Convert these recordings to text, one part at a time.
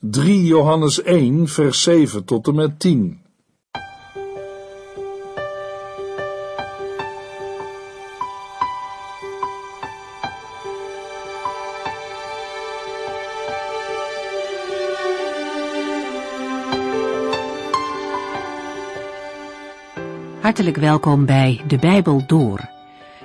3 Johannes 1, vers 7 tot en met 10. Hartelijk welkom bij De Bijbel Door.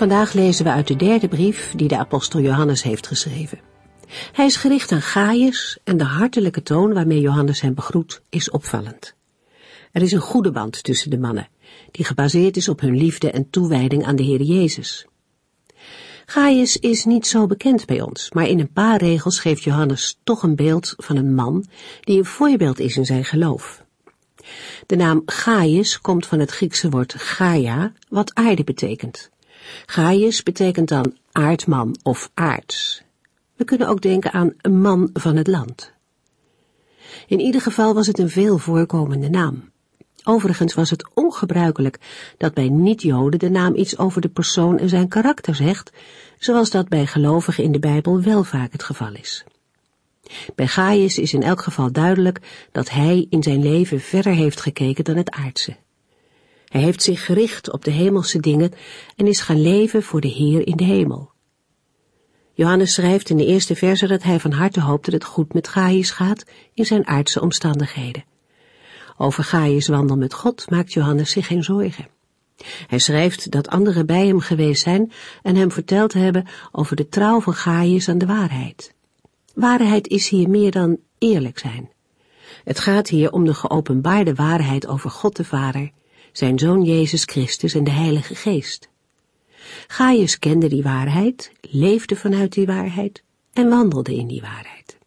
Vandaag lezen we uit de derde brief die de apostel Johannes heeft geschreven. Hij is gericht aan Gaius en de hartelijke toon waarmee Johannes hem begroet is opvallend. Er is een goede band tussen de mannen, die gebaseerd is op hun liefde en toewijding aan de Heer Jezus. Gaius is niet zo bekend bij ons, maar in een paar regels geeft Johannes toch een beeld van een man die een voorbeeld is in zijn geloof. De naam Gaius komt van het Griekse woord Gaia, wat aarde betekent. Gaius betekent dan aardman of aards. We kunnen ook denken aan een man van het land. In ieder geval was het een veel voorkomende naam. Overigens was het ongebruikelijk dat bij niet-Joden de naam iets over de persoon en zijn karakter zegt, zoals dat bij gelovigen in de Bijbel wel vaak het geval is. Bij Gaius is in elk geval duidelijk dat hij in zijn leven verder heeft gekeken dan het aardse. Hij heeft zich gericht op de hemelse dingen en is gaan leven voor de Heer in de hemel. Johannes schrijft in de eerste verse dat hij van harte hoopt dat het goed met Gaius gaat in zijn aardse omstandigheden. Over Gaius wandel met God maakt Johannes zich geen zorgen. Hij schrijft dat anderen bij hem geweest zijn en hem verteld hebben over de trouw van Gaius aan de waarheid. Waarheid is hier meer dan eerlijk zijn. Het gaat hier om de geopenbaarde waarheid over God de Vader zijn zoon Jezus Christus en de Heilige Geest. Gaius kende die waarheid, leefde vanuit die waarheid en wandelde in die waarheid.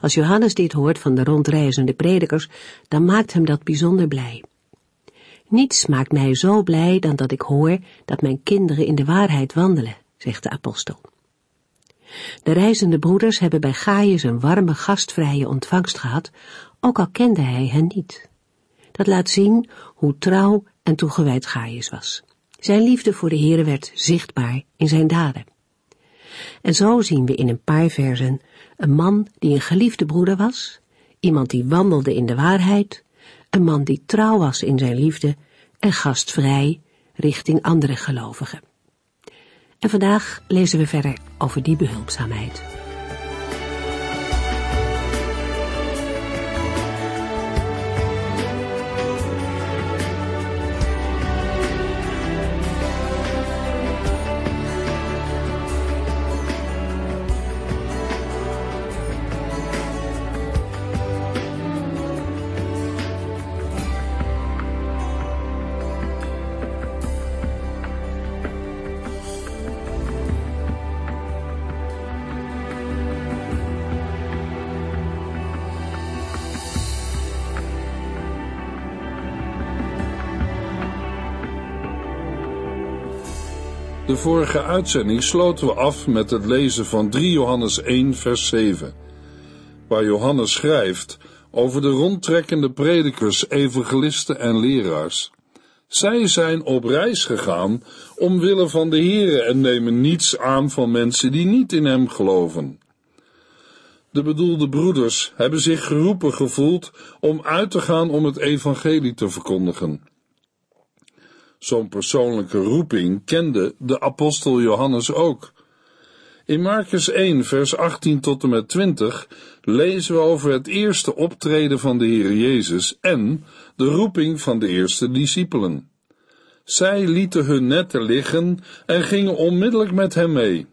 Als Johannes dit hoort van de rondreizende predikers, dan maakt hem dat bijzonder blij. Niets maakt mij zo blij dan dat ik hoor dat mijn kinderen in de waarheid wandelen, zegt de apostel. De reizende broeders hebben bij Gaius een warme gastvrije ontvangst gehad, ook al kende hij hen niet. Dat laat zien hoe trouw en toegewijd Gaius was. Zijn liefde voor de Heere werd zichtbaar in zijn daden. En zo zien we in een paar versen een man die een geliefde broeder was, iemand die wandelde in de waarheid, een man die trouw was in zijn liefde en gastvrij richting andere gelovigen. En vandaag lezen we verder over die behulpzaamheid. De vorige uitzending sloten we af met het lezen van 3 Johannes 1, vers 7, waar Johannes schrijft over de rondtrekkende predikers, evangelisten en leraars. Zij zijn op reis gegaan omwille van de Here en nemen niets aan van mensen die niet in hem geloven. De bedoelde broeders hebben zich geroepen gevoeld om uit te gaan om het evangelie te verkondigen. Zo'n persoonlijke roeping kende de apostel Johannes ook. In Marcus 1, vers 18 tot en met 20 lezen we over het eerste optreden van de Heer Jezus en de roeping van de eerste discipelen. Zij lieten hun netten liggen en gingen onmiddellijk met hem mee.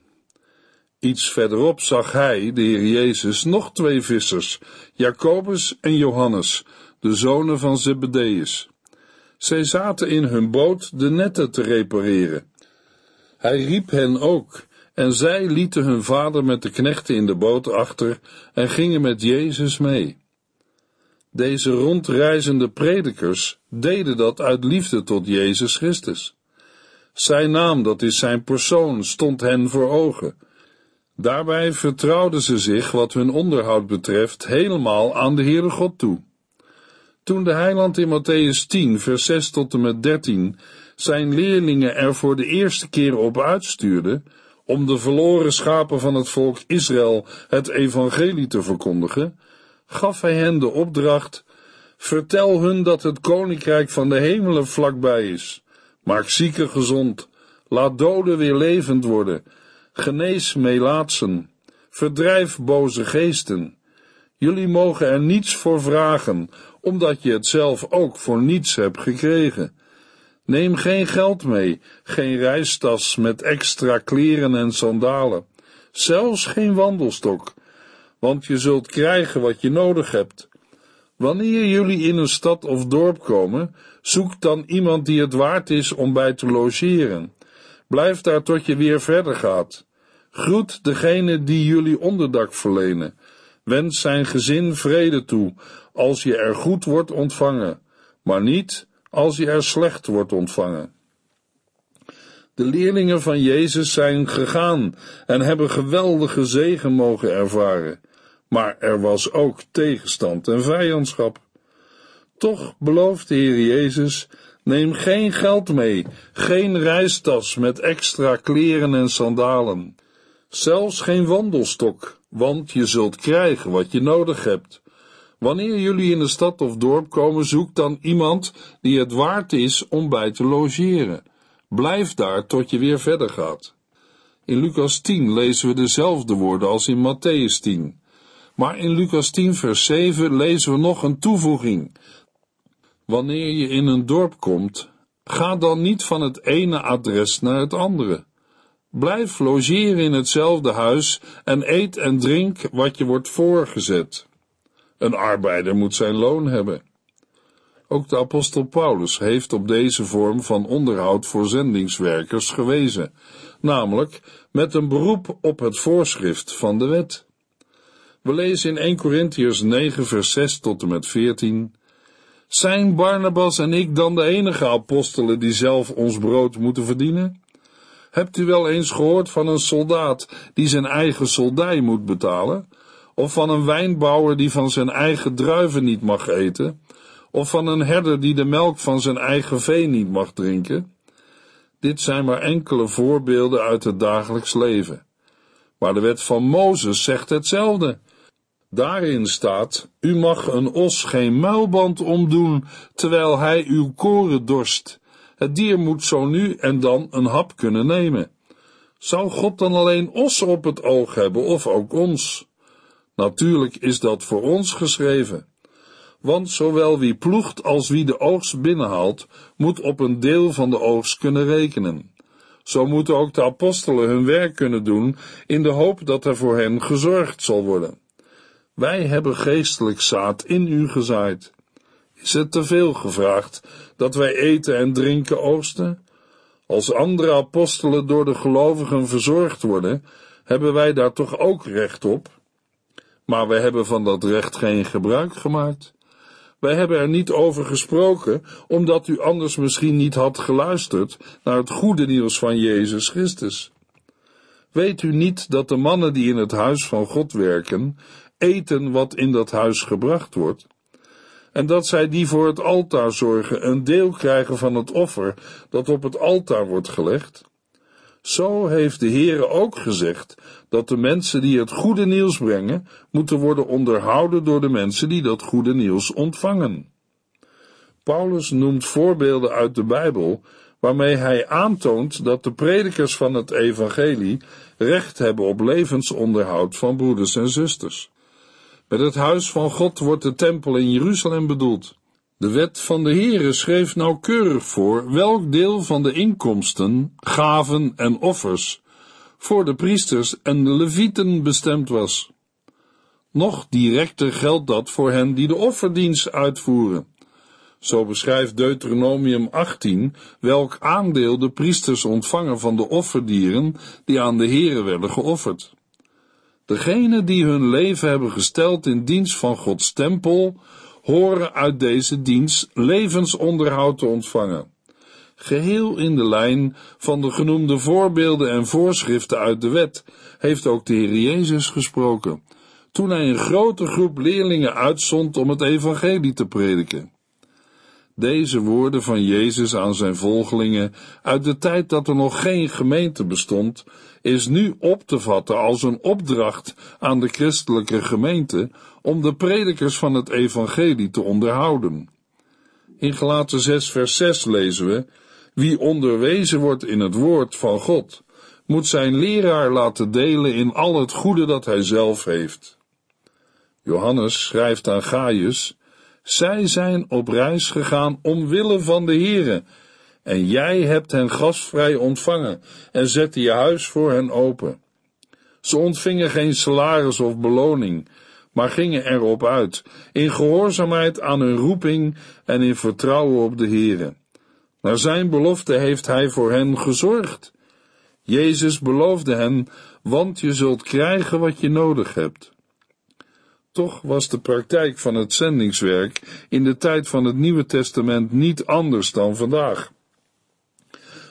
Iets verderop zag hij, de Heer Jezus, nog twee vissers, Jacobus en Johannes, de zonen van Zebedeus. Zij zaten in hun boot de netten te repareren. Hij riep hen ook, en zij lieten hun vader met de knechten in de boot achter en gingen met Jezus mee. Deze rondreizende predikers deden dat uit liefde tot Jezus Christus. Zijn naam, dat is zijn persoon, stond hen voor ogen. Daarbij vertrouwden ze zich, wat hun onderhoud betreft, helemaal aan de Heere God toe. Toen de heiland in Matthäus 10, vers 6 tot en met 13 zijn leerlingen er voor de eerste keer op uitstuurde, om de verloren schapen van het volk Israël het evangelie te verkondigen, gaf hij hen de opdracht: Vertel hun dat het koninkrijk van de hemelen vlakbij is. Maak zieken gezond, laat doden weer levend worden, genees melaatsen, verdrijf boze geesten. Jullie mogen er niets voor vragen, omdat je het zelf ook voor niets hebt gekregen. Neem geen geld mee, geen reistas met extra kleren en sandalen, zelfs geen wandelstok, want je zult krijgen wat je nodig hebt. Wanneer jullie in een stad of dorp komen, zoek dan iemand die het waard is om bij te logeren. Blijf daar tot je weer verder gaat. Groet degene die jullie onderdak verlenen. Wens zijn gezin vrede toe, als je er goed wordt ontvangen, maar niet als je er slecht wordt ontvangen. De leerlingen van Jezus zijn gegaan en hebben geweldige zegen mogen ervaren, maar er was ook tegenstand en vijandschap. Toch belooft de Heer Jezus: neem geen geld mee, geen reistas met extra kleren en sandalen, zelfs geen wandelstok, want je zult krijgen wat je nodig hebt. Wanneer jullie in een stad of dorp komen, zoek dan iemand die het waard is om bij te logeren. Blijf daar tot je weer verder gaat. In Lucas 10 lezen we dezelfde woorden als in Matthäus 10. Maar in Lucas 10 vers 7 lezen we nog een toevoeging. Wanneer je in een dorp komt, ga dan niet van het ene adres naar het andere. Blijf logeren in hetzelfde huis en eet en drink wat je wordt voorgezet. Een arbeider moet zijn loon hebben. Ook de apostel Paulus heeft op deze vorm van onderhoud voor zendingswerkers gewezen, namelijk met een beroep op het voorschrift van de wet. We lezen in 1 Corinthians 9 vers 6 tot en met 14 Zijn Barnabas en ik dan de enige apostelen die zelf ons brood moeten verdienen? Hebt u wel eens gehoord van een soldaat die zijn eigen soldij moet betalen? Of van een wijnbouwer die van zijn eigen druiven niet mag eten? Of van een herder die de melk van zijn eigen vee niet mag drinken? Dit zijn maar enkele voorbeelden uit het dagelijks leven. Maar de wet van Mozes zegt hetzelfde. Daarin staat: U mag een os geen muilband omdoen terwijl hij uw koren dorst. Het dier moet zo nu en dan een hap kunnen nemen. Zou God dan alleen ossen op het oog hebben of ook ons? Natuurlijk is dat voor ons geschreven. Want zowel wie ploegt als wie de oogst binnenhaalt, moet op een deel van de oogst kunnen rekenen. Zo moeten ook de apostelen hun werk kunnen doen in de hoop dat er voor hen gezorgd zal worden. Wij hebben geestelijk zaad in u gezaaid. Is het te veel gevraagd dat wij eten en drinken oogsten? Als andere apostelen door de gelovigen verzorgd worden, hebben wij daar toch ook recht op? Maar wij hebben van dat recht geen gebruik gemaakt. Wij hebben er niet over gesproken, omdat u anders misschien niet had geluisterd naar het goede nieuws van Jezus Christus. Weet u niet dat de mannen die in het huis van God werken, eten wat in dat huis gebracht wordt? En dat zij die voor het altaar zorgen een deel krijgen van het offer dat op het altaar wordt gelegd? Zo heeft de Heere ook gezegd dat de mensen die het goede nieuws brengen, moeten worden onderhouden door de mensen die dat goede nieuws ontvangen. Paulus noemt voorbeelden uit de Bijbel waarmee hij aantoont dat de predikers van het evangelie recht hebben op levensonderhoud van broeders en zusters. Met het huis van God wordt de tempel in Jeruzalem bedoeld. De wet van de Heere schreef nauwkeurig voor welk deel van de inkomsten, gaven en offers voor de priesters en de levieten bestemd was. Nog directer geldt dat voor hen die de offerdienst uitvoeren. Zo beschrijft Deuteronomium 18 welk aandeel de priesters ontvangen van de offerdieren die aan de Heere werden geofferd. Degenen die hun leven hebben gesteld in dienst van Gods tempel, horen uit deze dienst levensonderhoud te ontvangen. Geheel in de lijn van de genoemde voorbeelden en voorschriften uit de wet heeft ook de Heer Jezus gesproken, toen hij een grote groep leerlingen uitzond om het evangelie te prediken. Deze woorden van Jezus aan zijn volgelingen uit de tijd dat er nog geen gemeente bestond, is nu op te vatten als een opdracht aan de christelijke gemeente om de predikers van het evangelie te onderhouden. In Gelaten 6 vers 6 lezen we, wie onderwezen wordt in het woord van God, moet zijn leraar laten delen in al het goede dat hij zelf heeft. Johannes schrijft aan Gaius, zij zijn op reis gegaan omwille van de Here, en jij hebt hen gastvrij ontvangen en zette je huis voor hen open. Ze ontvingen geen salaris of beloning, maar gingen erop uit, in gehoorzaamheid aan hun roeping en in vertrouwen op de Here. Naar zijn belofte heeft hij voor hen gezorgd. Jezus beloofde hen, want je zult krijgen wat je nodig hebt. Toch was de praktijk van het zendingswerk in de tijd van het Nieuwe Testament niet anders dan vandaag.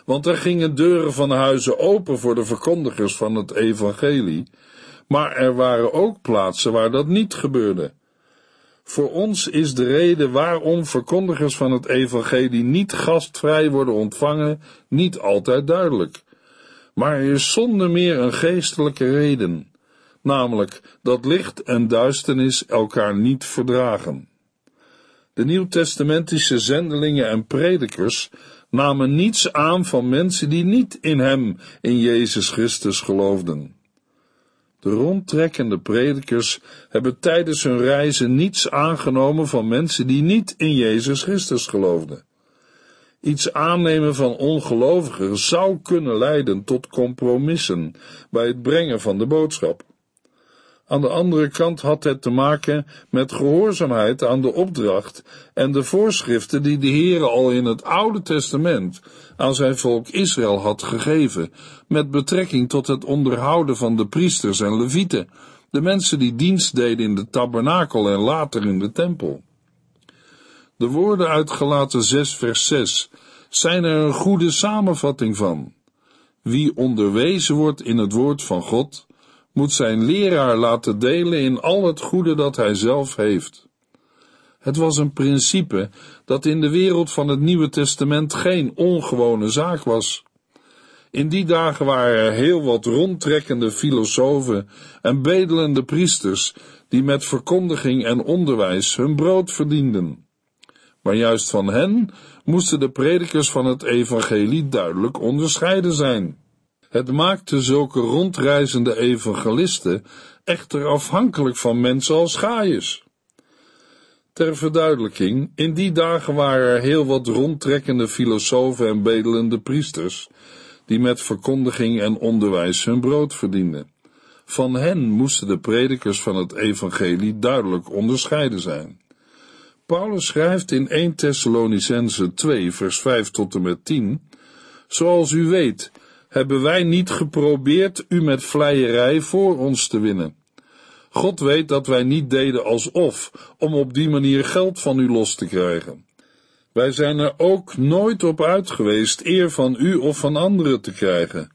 Want er gingen deuren van huizen open voor de verkondigers van het evangelie, maar er waren ook plaatsen waar dat niet gebeurde. Voor ons is de reden waarom verkondigers van het evangelie niet gastvrij worden ontvangen niet altijd duidelijk. Maar er is zonder meer een geestelijke reden namelijk dat licht en duisternis elkaar niet verdragen. De nieuwtestamentische zendelingen en predikers namen niets aan van mensen die niet in hem, in Jezus Christus, geloofden. De rondtrekkende predikers hebben tijdens hun reizen niets aangenomen van mensen die niet in Jezus Christus geloofden. Iets aannemen van ongelovigen zou kunnen leiden tot compromissen bij het brengen van de boodschap. Aan de andere kant had het te maken met gehoorzaamheid aan de opdracht en de voorschriften die de Heere al in het Oude Testament aan zijn volk Israël had gegeven, met betrekking tot het onderhouden van de priesters en levieten, de mensen die dienst deden in de tabernakel en later in de tempel. De woorden uit Gelaten 6 vers 6 zijn er een goede samenvatting van. Wie onderwezen wordt in het woord van God, moet zijn leraar laten delen in al het goede dat hij zelf heeft. Het was een principe dat in de wereld van het Nieuwe Testament geen ongewone zaak was. In die dagen waren er heel wat rondtrekkende filosofen en bedelende priesters die met verkondiging en onderwijs hun brood verdienden. Maar juist van hen moesten de predikers van het evangelie duidelijk onderscheiden zijn. Het maakte zulke rondreizende evangelisten echter afhankelijk van mensen als Gaius. Ter verduidelijking, in die dagen waren er heel wat rondtrekkende filosofen en bedelende priesters, die met verkondiging en onderwijs hun brood verdienden. Van hen moesten de predikers van het evangelie duidelijk onderscheiden zijn. Paulus schrijft in 1 Thessalonicense 2 vers 5 tot en met 10, Zoals u weet, hebben wij niet geprobeerd u met vleierij voor ons te winnen. God weet dat wij niet deden alsof, om op die manier geld van u los te krijgen. Wij zijn er ook nooit op uit geweest eer van u of van anderen te krijgen,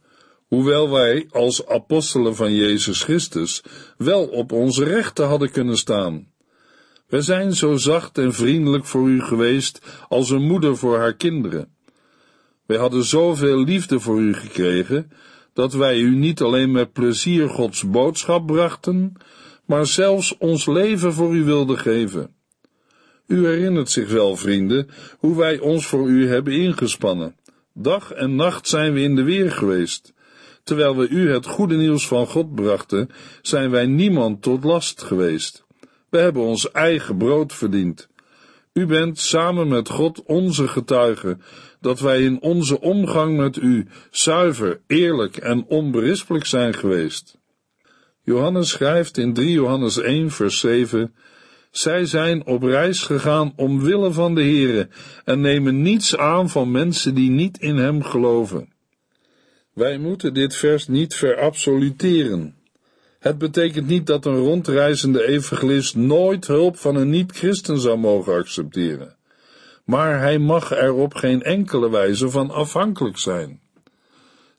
hoewel wij als apostelen van Jezus Christus wel op onze rechten hadden kunnen staan. We zijn zo zacht en vriendelijk voor u geweest als een moeder voor haar kinderen. Wij hadden zoveel liefde voor u gekregen, dat wij u niet alleen met plezier Gods boodschap brachten, maar zelfs ons leven voor u wilden geven. U herinnert zich wel, vrienden, hoe wij ons voor u hebben ingespannen. Dag en nacht zijn we in de weer geweest. Terwijl we u het goede nieuws van God brachten, zijn wij niemand tot last geweest. We hebben ons eigen brood verdiend. U bent samen met God onze getuige dat wij in onze omgang met u zuiver, eerlijk en onberispelijk zijn geweest. Johannes schrijft in 3 Johannes 1 vers 7 zij zijn op reis gegaan omwille van de Heere en nemen niets aan van mensen die niet in hem geloven. Wij moeten dit vers niet verabsoluteren. Het betekent niet dat een rondreizende evangelist nooit hulp van een niet-christen zou mogen accepteren, maar hij mag er op geen enkele wijze van afhankelijk zijn.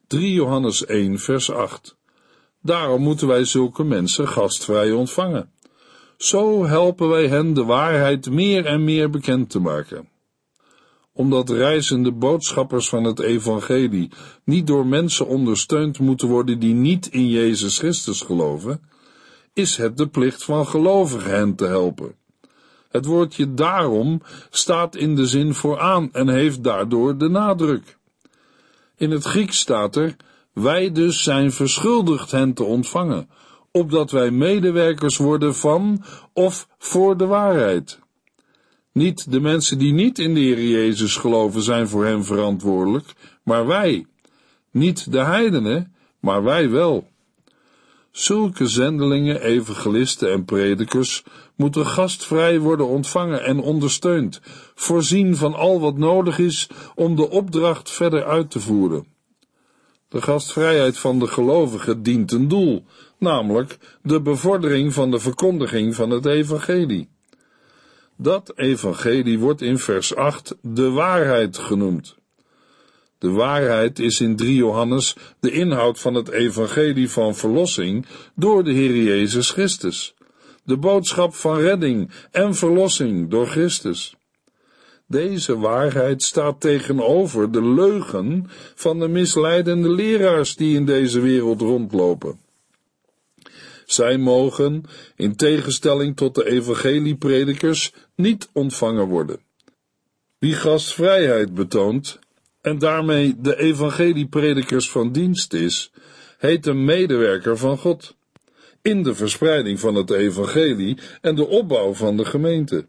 3 Johannes 1 vers 8 Daarom moeten wij zulke mensen gastvrij ontvangen. Zo helpen wij hen de waarheid meer en meer bekend te maken. Omdat reizende boodschappers van het evangelie niet door mensen ondersteund moeten worden die niet in Jezus Christus geloven, is het de plicht van gelovigen hen te helpen. Het woordje daarom staat in de zin vooraan en heeft daardoor de nadruk. In het Grieks staat er, wij dus zijn verschuldigd hen te ontvangen, opdat wij medewerkers worden van of voor de waarheid. Niet de mensen die niet in de Heer Jezus geloven zijn voor hem verantwoordelijk, maar wij. Niet de heidenen, maar wij wel. Zulke zendelingen, evangelisten en predikers moeten gastvrij worden ontvangen en ondersteund, voorzien van al wat nodig is om de opdracht verder uit te voeren. De gastvrijheid van de gelovigen dient een doel, namelijk de bevordering van de verkondiging van het evangelie. Dat evangelie wordt in vers 8 de waarheid genoemd. De waarheid is in 3 Johannes de inhoud van het evangelie van verlossing door de Heer Jezus Christus. De boodschap van redding en verlossing door Christus. Deze waarheid staat tegenover de leugen van de misleidende leraars die in deze wereld rondlopen. Zij mogen, in tegenstelling tot de evangeliepredikers, niet ontvangen worden. Wie gastvrijheid betoont en daarmee de evangeliepredikers van dienst is, heet een medewerker van God in de verspreiding van het evangelie en de opbouw van de gemeente.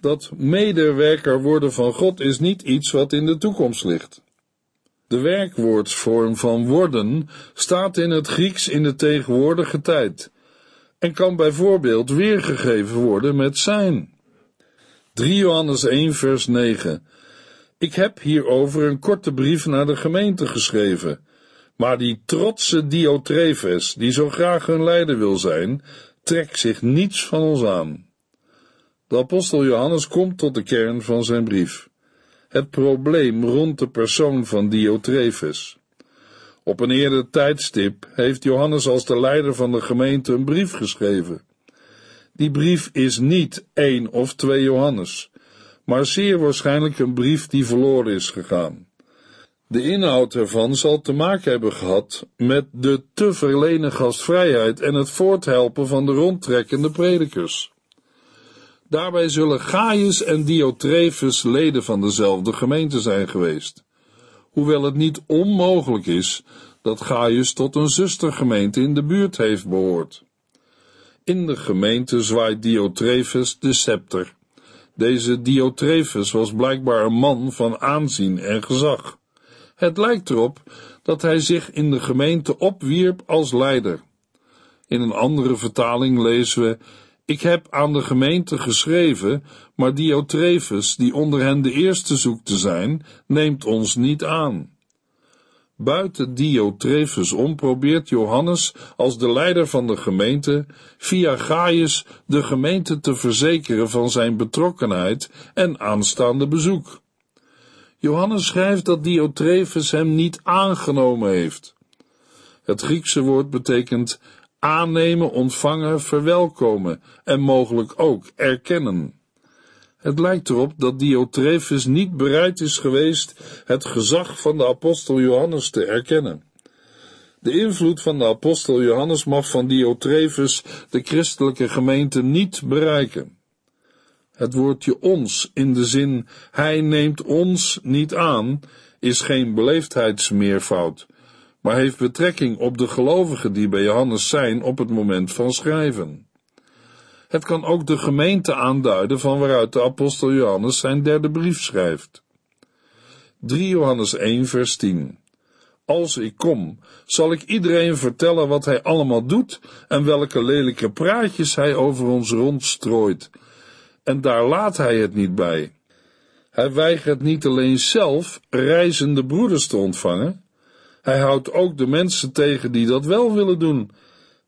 Dat medewerker worden van God is niet iets wat in de toekomst ligt. De werkwoordsvorm van worden staat in het Grieks in de tegenwoordige tijd en kan bijvoorbeeld weergegeven worden met zijn. 3 Johannes 1 vers 9 Ik heb hierover een korte brief naar de gemeente geschreven, maar die trotse Diotrephes, die zo graag hun leider wil zijn, trekt zich niets van ons aan. De apostel Johannes komt tot de kern van zijn brief. Het probleem rond de persoon van Diotrephes. Op een eerder tijdstip heeft Johannes als de leider van de gemeente een brief geschreven. Die brief is niet één of twee Johannes, maar zeer waarschijnlijk een brief die verloren is gegaan. De inhoud ervan zal te maken hebben gehad met de te verlenen gastvrijheid en het voorthelpen van de rondtrekkende predikers. Daarbij zullen Gaius en Diotrephes leden van dezelfde gemeente zijn geweest. Hoewel het niet onmogelijk is dat Gaius tot een zustergemeente in de buurt heeft behoord. In de gemeente zwaait Diotrephes de scepter. Deze Diotrephes was blijkbaar een man van aanzien en gezag. Het lijkt erop dat hij zich in de gemeente opwierp als leider. In een andere vertaling lezen we ik heb aan de gemeente geschreven, maar Diotrephes, die onder hen de eerste zoekt te zijn, neemt ons niet aan. Buiten Diotrephes om probeert Johannes als de leider van de gemeente via Gaius de gemeente te verzekeren van zijn betrokkenheid en aanstaande bezoek. Johannes schrijft dat Diotrephes hem niet aangenomen heeft. Het Griekse woord betekent aannemen, ontvangen, verwelkomen en mogelijk ook erkennen. Het lijkt erop dat Diotrephes niet bereid is geweest het gezag van de apostel Johannes te erkennen. De invloed van de apostel Johannes mag van Diotrephes de christelijke gemeente niet bereiken. Het woordje ons in de zin hij neemt ons niet aan is geen beleefdheidsmeervoud, maar heeft betrekking op de gelovigen die bij Johannes zijn op het moment van schrijven. Het kan ook de gemeente aanduiden van waaruit de apostel Johannes zijn derde brief schrijft. 3 Johannes 1 vers 10 Als ik kom, zal ik iedereen vertellen wat hij allemaal doet en welke lelijke praatjes hij over ons rondstrooit. En daar laat hij het niet bij. Hij weigert niet alleen zelf reizende broeders te ontvangen, hij houdt ook de mensen tegen die dat wel willen doen,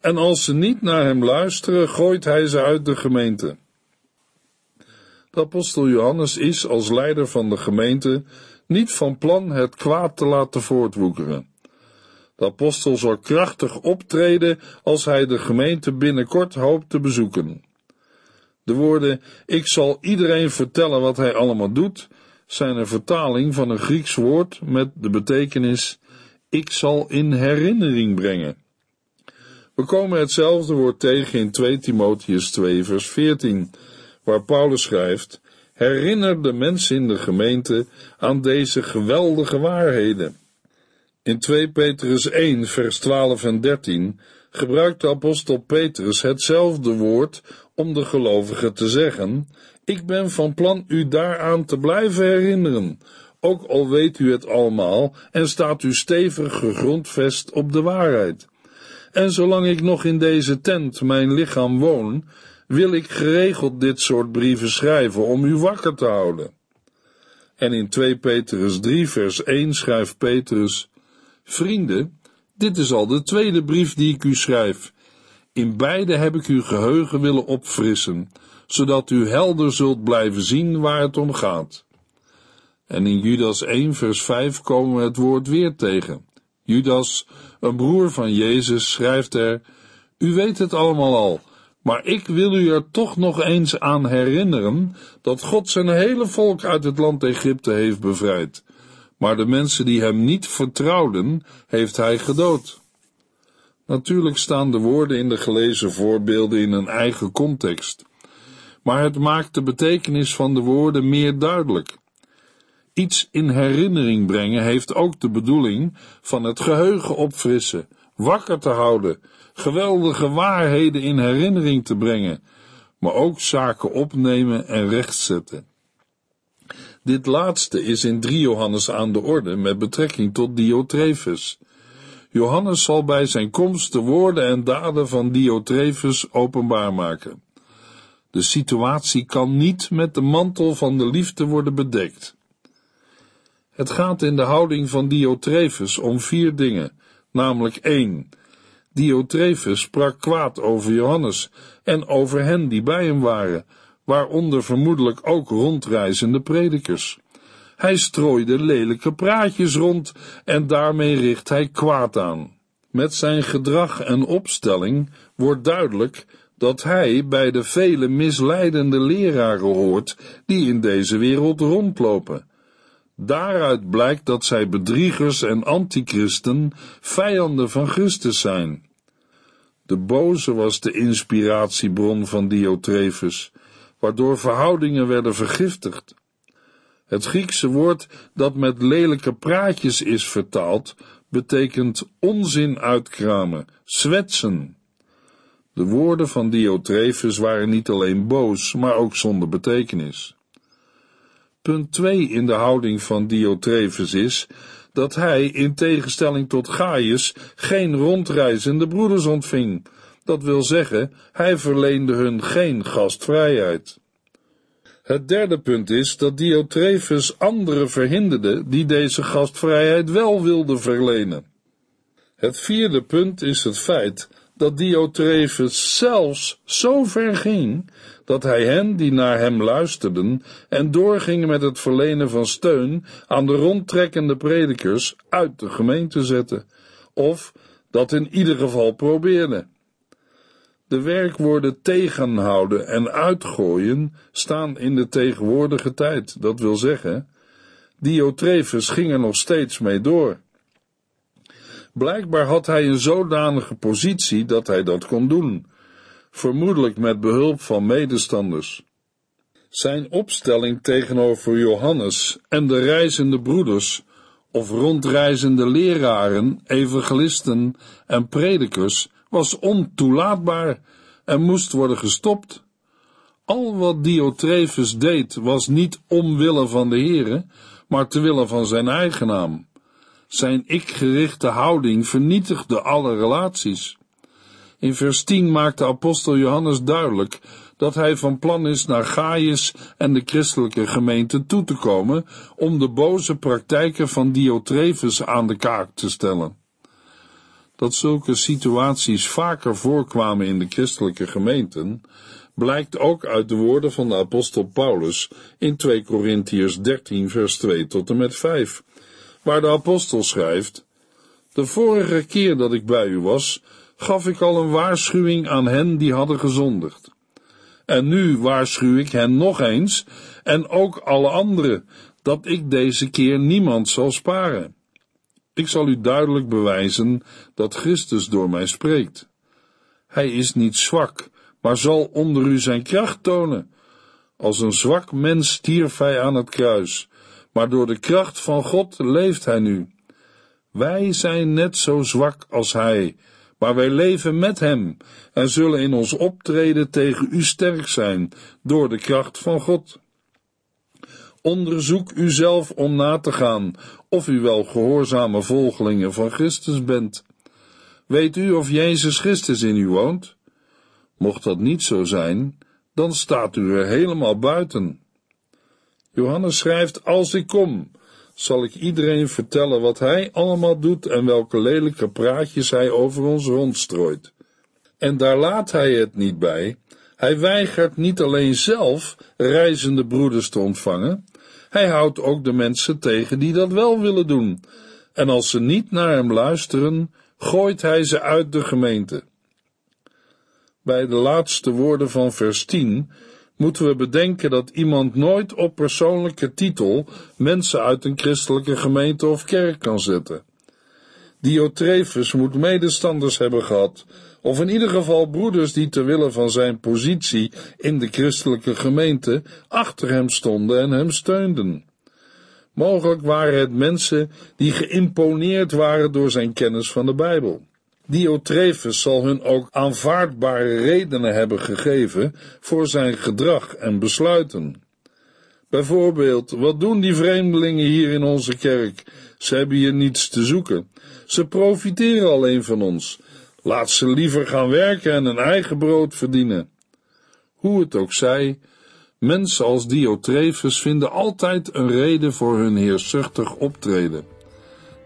En als ze niet naar hem luisteren, gooit hij ze uit de gemeente. De apostel Johannes is als leider van de gemeente niet van plan het kwaad te laten voortwoekeren. De apostel zal krachtig optreden als hij de gemeente binnenkort hoopt te bezoeken. De woorden ik zal iedereen vertellen wat hij allemaal doet, zijn een vertaling van een Grieks woord met de betekenis ik zal in herinnering brengen. We komen hetzelfde woord tegen in 2 Timotheus 2 vers 14, waar Paulus schrijft, herinner de mensen in de gemeente aan deze geweldige waarheden. In 2 Petrus 1 vers 12 en 13 gebruikt de apostel Petrus hetzelfde woord om de gelovigen te zeggen, ik ben van plan u daaraan te blijven herinneren, ook al weet u het allemaal en staat u stevig gegrondvest op de waarheid. En zolang ik nog in deze tent mijn lichaam woon, wil ik geregeld dit soort brieven schrijven om u wakker te houden. En in 2 Petrus 3 vers 1 schrijft Petrus, Vrienden, dit is al de tweede brief die ik u schrijf. In beide heb ik uw geheugen willen opfrissen, zodat u helder zult blijven zien waar het om gaat. En in Judas 1 vers 5 komen we het woord weer tegen. Judas, een broer van Jezus, schrijft er, U weet het allemaal al, maar ik wil u er toch nog eens aan herinneren dat God zijn hele volk uit het land Egypte heeft bevrijd. Maar de mensen die hem niet vertrouwden, heeft hij gedood. Natuurlijk staan de woorden in de gelezen voorbeelden in een eigen context, maar het maakt de betekenis van de woorden meer duidelijk. Iets in herinnering brengen heeft ook de bedoeling van het geheugen opfrissen, wakker te houden, geweldige waarheden in herinnering te brengen, maar ook zaken opnemen en rechtzetten. Dit laatste is in 3 Johannes aan de orde met betrekking tot Diotrefus. Johannes zal bij zijn komst de woorden en daden van Diotrefus openbaar maken. De situatie kan niet met de mantel van de liefde worden bedekt. Het gaat in de houding van Diotrefus om vier dingen, namelijk één. Diotrefus sprak kwaad over Johannes en over hen die bij hem waren, waaronder vermoedelijk ook rondreizende predikers. Hij strooide lelijke praatjes rond en daarmee richt hij kwaad aan. Met zijn gedrag en opstelling wordt duidelijk dat hij bij de vele misleidende leraren hoort die in deze wereld rondlopen. Daaruit blijkt dat zij bedriegers en antichristen, vijanden van Christus zijn. De boze was de inspiratiebron van Diotrefus, waardoor verhoudingen werden vergiftigd. Het Griekse woord dat met lelijke praatjes is vertaald, betekent onzin uitkramen, zwetsen. De woorden van Diotrefus waren niet alleen boos, maar ook zonder betekenis. Punt 2 in de houding van Diotrefus is dat hij, in tegenstelling tot Gaius, geen rondreizende broeders ontving. Dat wil zeggen, hij verleende hun geen gastvrijheid. Het derde punt is dat Diotrefus anderen verhinderde die deze gastvrijheid wel wilden verlenen. Het vierde punt is het feit dat Diotrefus zelfs zo ver ging dat hij hen die naar hem luisterden en doorgingen met het verlenen van steun aan de rondtrekkende predikers uit de gemeente zette, of dat in ieder geval probeerde. De werkwoorden tegenhouden en uitgooien staan in de tegenwoordige tijd, dat wil zeggen, Diotrefus ging er nog steeds mee door. Blijkbaar had hij een zodanige positie dat hij dat kon doen, vermoedelijk met behulp van medestanders. Zijn opstelling tegenover Johannes en de reizende broeders, of rondreizende leraren, evangelisten en predikers, was ontoelaatbaar en moest worden gestopt. Al wat Diotrefus deed was niet omwille van de Here, maar te willen van zijn eigen naam. Zijn ik-gerichte houding vernietigde alle relaties. In vers 10 maakt de apostel Johannes duidelijk dat hij van plan is naar Gaius en de christelijke gemeente toe te komen om de boze praktijken van Diotrefus aan de kaak te stellen. Dat zulke situaties vaker voorkwamen in de christelijke gemeenten, blijkt ook uit de woorden van de apostel Paulus in 2 Korintiërs 13 vers 2 tot en met 5, waar de apostel schrijft, De vorige keer dat ik bij u was, gaf ik al een waarschuwing aan hen die hadden gezondigd. En nu waarschuw ik hen nog eens, en ook alle anderen, dat ik deze keer niemand zal sparen. Ik zal u duidelijk bewijzen dat Christus door mij spreekt. Hij is niet zwak, maar zal onder u zijn kracht tonen. Als een zwak mens stierf hij aan het kruis, maar door de kracht van God leeft hij nu. Wij zijn net zo zwak als hij, maar wij leven met hem en zullen in ons optreden tegen u sterk zijn door de kracht van God. Onderzoek uzelf om na te gaan of u wel gehoorzame volgelingen van Christus bent. Weet u of Jezus Christus in u woont? Mocht dat niet zo zijn, dan staat u er helemaal buiten. Johannes schrijft: Als ik kom, zal ik iedereen vertellen wat hij allemaal doet en welke lelijke praatjes hij over ons rondstrooit. En daar laat hij het niet bij. Hij weigert niet alleen zelf reizende broeders te ontvangen, hij houdt ook de mensen tegen die dat wel willen doen. En als ze niet naar hem luisteren, gooit hij ze uit de gemeente. Bij de laatste woorden van vers 10 moeten we bedenken dat iemand nooit op persoonlijke titel mensen uit een christelijke gemeente of kerk kan zetten. Diotrefus moet medestanders hebben gehad, of in ieder geval broeders die ter wille van zijn positie in de christelijke gemeente achter hem stonden en hem steunden. Mogelijk waren het mensen die geïmponeerd waren door zijn kennis van de Bijbel. Diotrefus zal hun ook aanvaardbare redenen hebben gegeven voor zijn gedrag en besluiten. Bijvoorbeeld, wat doen die vreemdelingen hier in onze kerk? Ze hebben hier niets te zoeken. Ze profiteren alleen van ons. Laat ze liever gaan werken en een eigen brood verdienen. Hoe het ook zij, mensen als Diotrefus vinden altijd een reden voor hun heersuchtig optreden.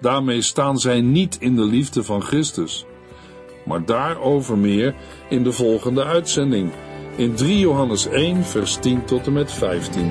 Daarmee staan zij niet in de liefde van Christus maar daarover meer in de volgende uitzending, in 3 Johannes 1, vers 10 tot en met 15.